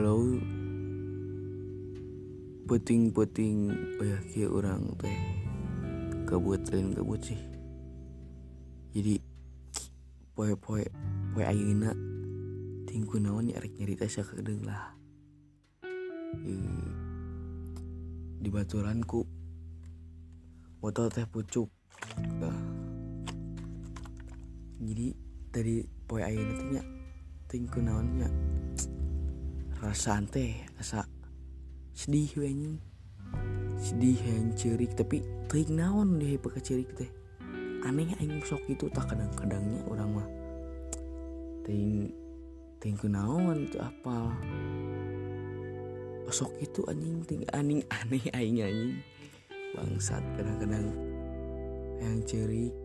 halo puting-puting oh ya kia orang teh kabut lain kabut sih jadi poe-poe poe ayeuna tingku naon ya arek nyarita sakedeung lah Eh, di baturanku motor teh pucuk Dah. jadi dari poe ayeuna teh tingku naonnya rasa teh asa sedih we sedih yang cerik tapi teuing naon deh pakai cerik teh. Aneh aing sok itu tak kadang-kadangnya orang mah teuing teuing kunaon teu apal sok itu anjing ting anjing aneh aing anjing. Bangsat kadang-kadang yang cerik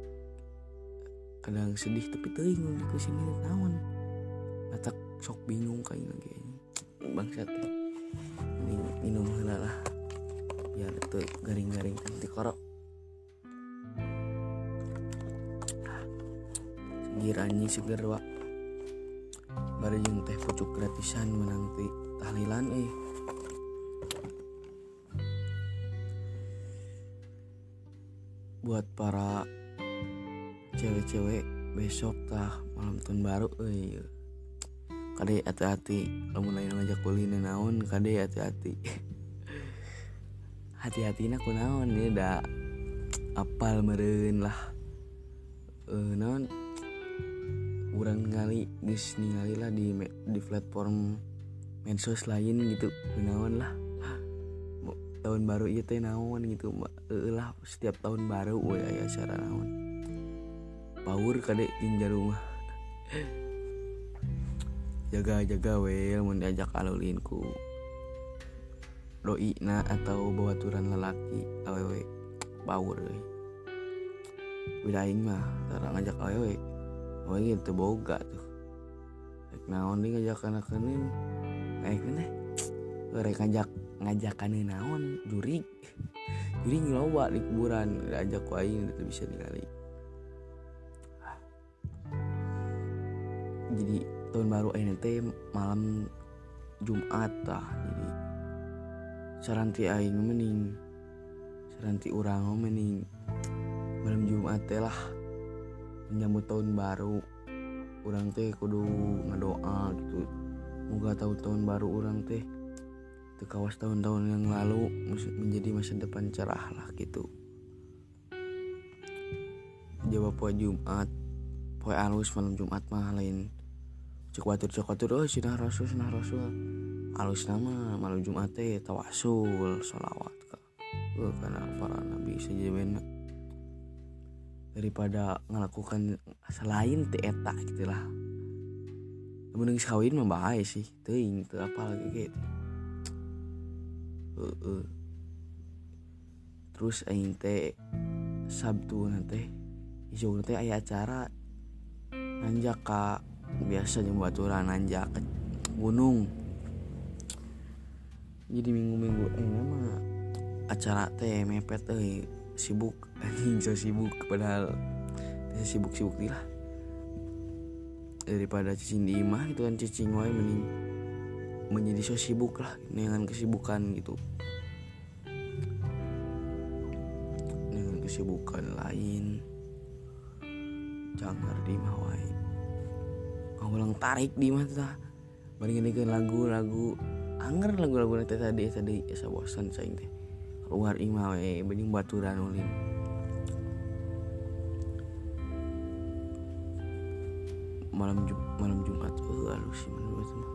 kadang sedih tapi teuing mun ke sini naon. Atak sok bingung kayak lagi bangsat mending minum heula lah. Biar itu garing-garing nanti korok. Seger seger wa bari jeung teh pucuk gratisan menang ti tahlilan eh buat para cewek-cewek besok tah malam tahun baru euy kade hati-hati. Lamun lain ngajak kuliner naon? Kade hati-hati. Hati-hati nak kunaon ya da apal meren lah. Eh naon? Urang ngali geus ningali lah di di platform medsos lain gitu. Kunaon lah. Tahun baru ieu teh naon gitu. Lah setiap tahun baru we aya acara naon. Power kade jeung jarum mah jaga-jaga we mun diajak alulin ku doi na atau bawaturan lelaki awewe power we. Aing mah tara ngajak awewe awewe gitu boga tuh. Naon di ngajak anak kenin Kayak kene Rek ngajak ngajakan naon? Jurig jurig ngeloba di kuburan. Diajak ku itu bisa ningali jadi tahun baru ini teh malam Jumat tah jadi saranti aing mending saranti urang mending malam Jumat teh lah menyambut tahun baru. Orang teh kudu ngedoa gitu. Moga tahu tahun baru orang teh tekawas tahun-tahun yang lalu menjadi masa depan cerah lah gitu. Jawab poe Jumat poe alus malam Jumat mah lain cek watur cek watur oh sinah rasul sinah rasul. Alus nama malam Jumat teh tawasul sholawat ka oh, karena para nabi benar daripada ngelakukan selain teh eta gitu lah. Mending kawin mah bahaya sih. Teuing teu apa lagi gitu Heeh. terus aing teh Sabtu nanti hijau teh aya acara. Nanjak ka biasa jeung baturan nanjak ke gunung. Jadi minggu-minggu eh mah acara teh mepet euy sibuk anjing so sibuk padahal sibuk-sibuk lah. Daripada cicing di imah gitu kan cicing wae mending menjadi so sibuk lah dengan kesibukan gitu. Dengan kesibukan lain jangan di imah wae ngulang tarik di imah tah bandingin lagu-lagu anger lagu-lagu teh tadi tadi asa bosan saing teh. Keluar imah we banding baturan ulin malam Jum malam Jumat eh alus sih menurut mah.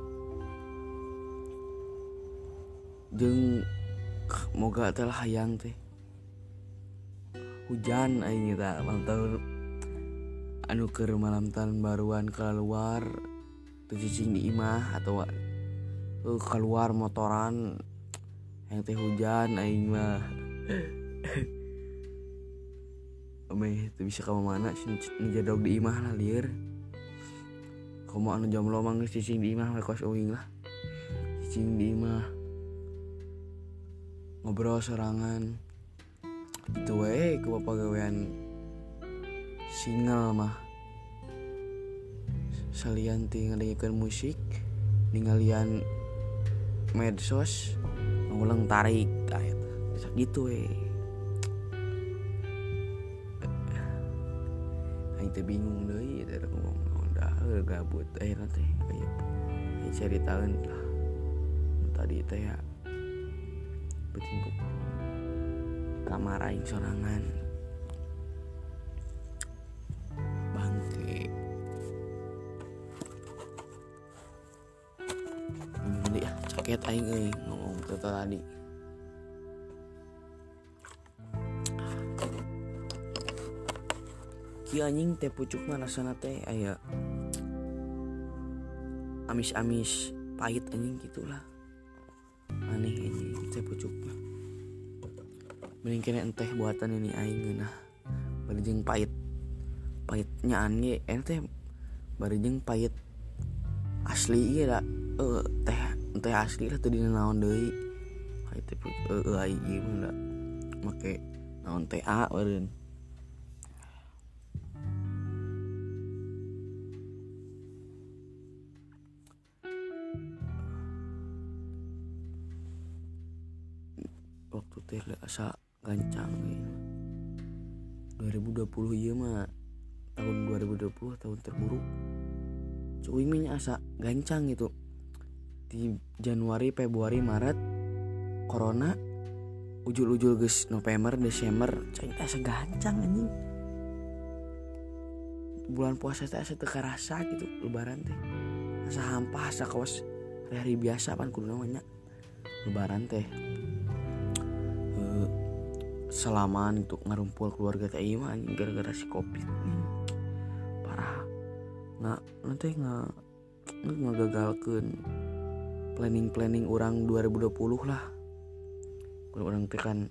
Jeung moga teh lah hayang teh. Hujan aing malam tahun anu keur malam tahun baruan keluar teu cicing di imah atau uh, keluar motoran yang teh hujan aing mah. Ame teu bisa ka mana sih ngejadog di imah lah lieur. Komo anu jam lo mang cicing di imah kos uing lah. Cicing di imah. Ngobrol sorangan. Itu we ke pagawean single mah. Salian tinggal musik ningalian medsos ngulang tarik kayak bisa gitu eh Aing teh bingung deui teh ngomong udah gabut. Eh nanti kayak Aing cari tahun lah tadi teh ya betul kamar aing sorangan aing euy ngomong tuh tadi. Ki anjing teh pucuk mah rasana teh aya amis-amis pahit anjing gitulah. Aneh anjing teh pucuk mah. Mending kena enteh buatan ini aing nah barijeng pahit pahitnya aneh eh teh barijeng pahit asli iya dah eh teh teh asli lah tuh dina naon deui. Pahit teh eh aing ieu mah make naon a beureun waktu teh asa gancang gitu. 2020 iya mah tahun 2020 tahun terburuk. Cuy asa gancang gitu di Januari Februari Maret Corona ujul-ujul guys November Desember cai asa gancang anjing. Bulan puasa teh asa karasa gitu lebaran teh. Asa hampa asa kawas hari biasa pan kudu namanya lebaran teh. Salaman untuk ngarumpul keluarga teh ieu mah anjing gara-gara si covid nih parah. Nggak nanti nggak nggak gagalkan planning planning orang 2020 lah. Kalau orang teh kan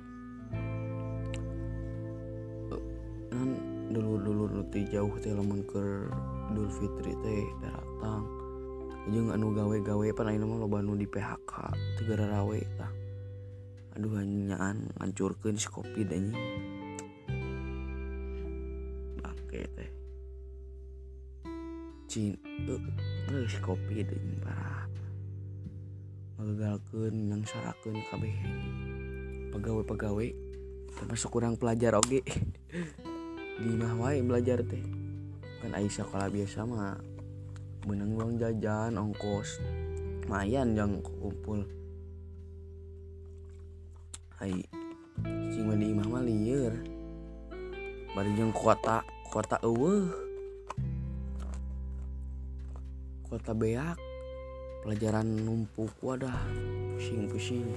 dulu dulu nanti jauh teh lamun ke Idul Fitri teh datang. Aja nggak nu gawe gawe pan ayeuna mah loba nu di PHK teu gara rawe tah. Aduh nyaan ngancurkeun si kopi anjing. Bangke teh. Cin eh si kopi anjing parah ngagalkeun yang sarakeun kabeh pegawai-pegawai. Termasuk kurang pelajar oge. Di mah wae belajar teh. Kan Aisyah sekolah biasa mah benang uang jajan ongkos. Lumayan yang kumpul. Hai mah di imah mah lieur. Bari jeung kota kota eueuh. Kota beak pelajaran numpuk wadah pusing-pusing.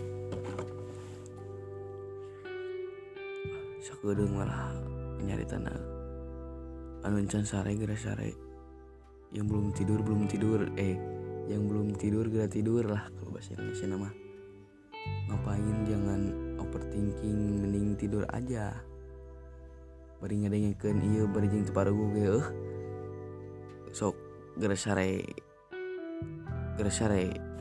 Sakedeung malah nyari tanah anu can sare geura sare. Yang belum tidur belum tidur eh yang belum tidur geura tidur lah kalau bahasa Indonesia nama. Ngapain jangan overthinking mending tidur aja. Bari ngadengekeun ieu bari jeung teu parugu ge euh sok geura sare geura sare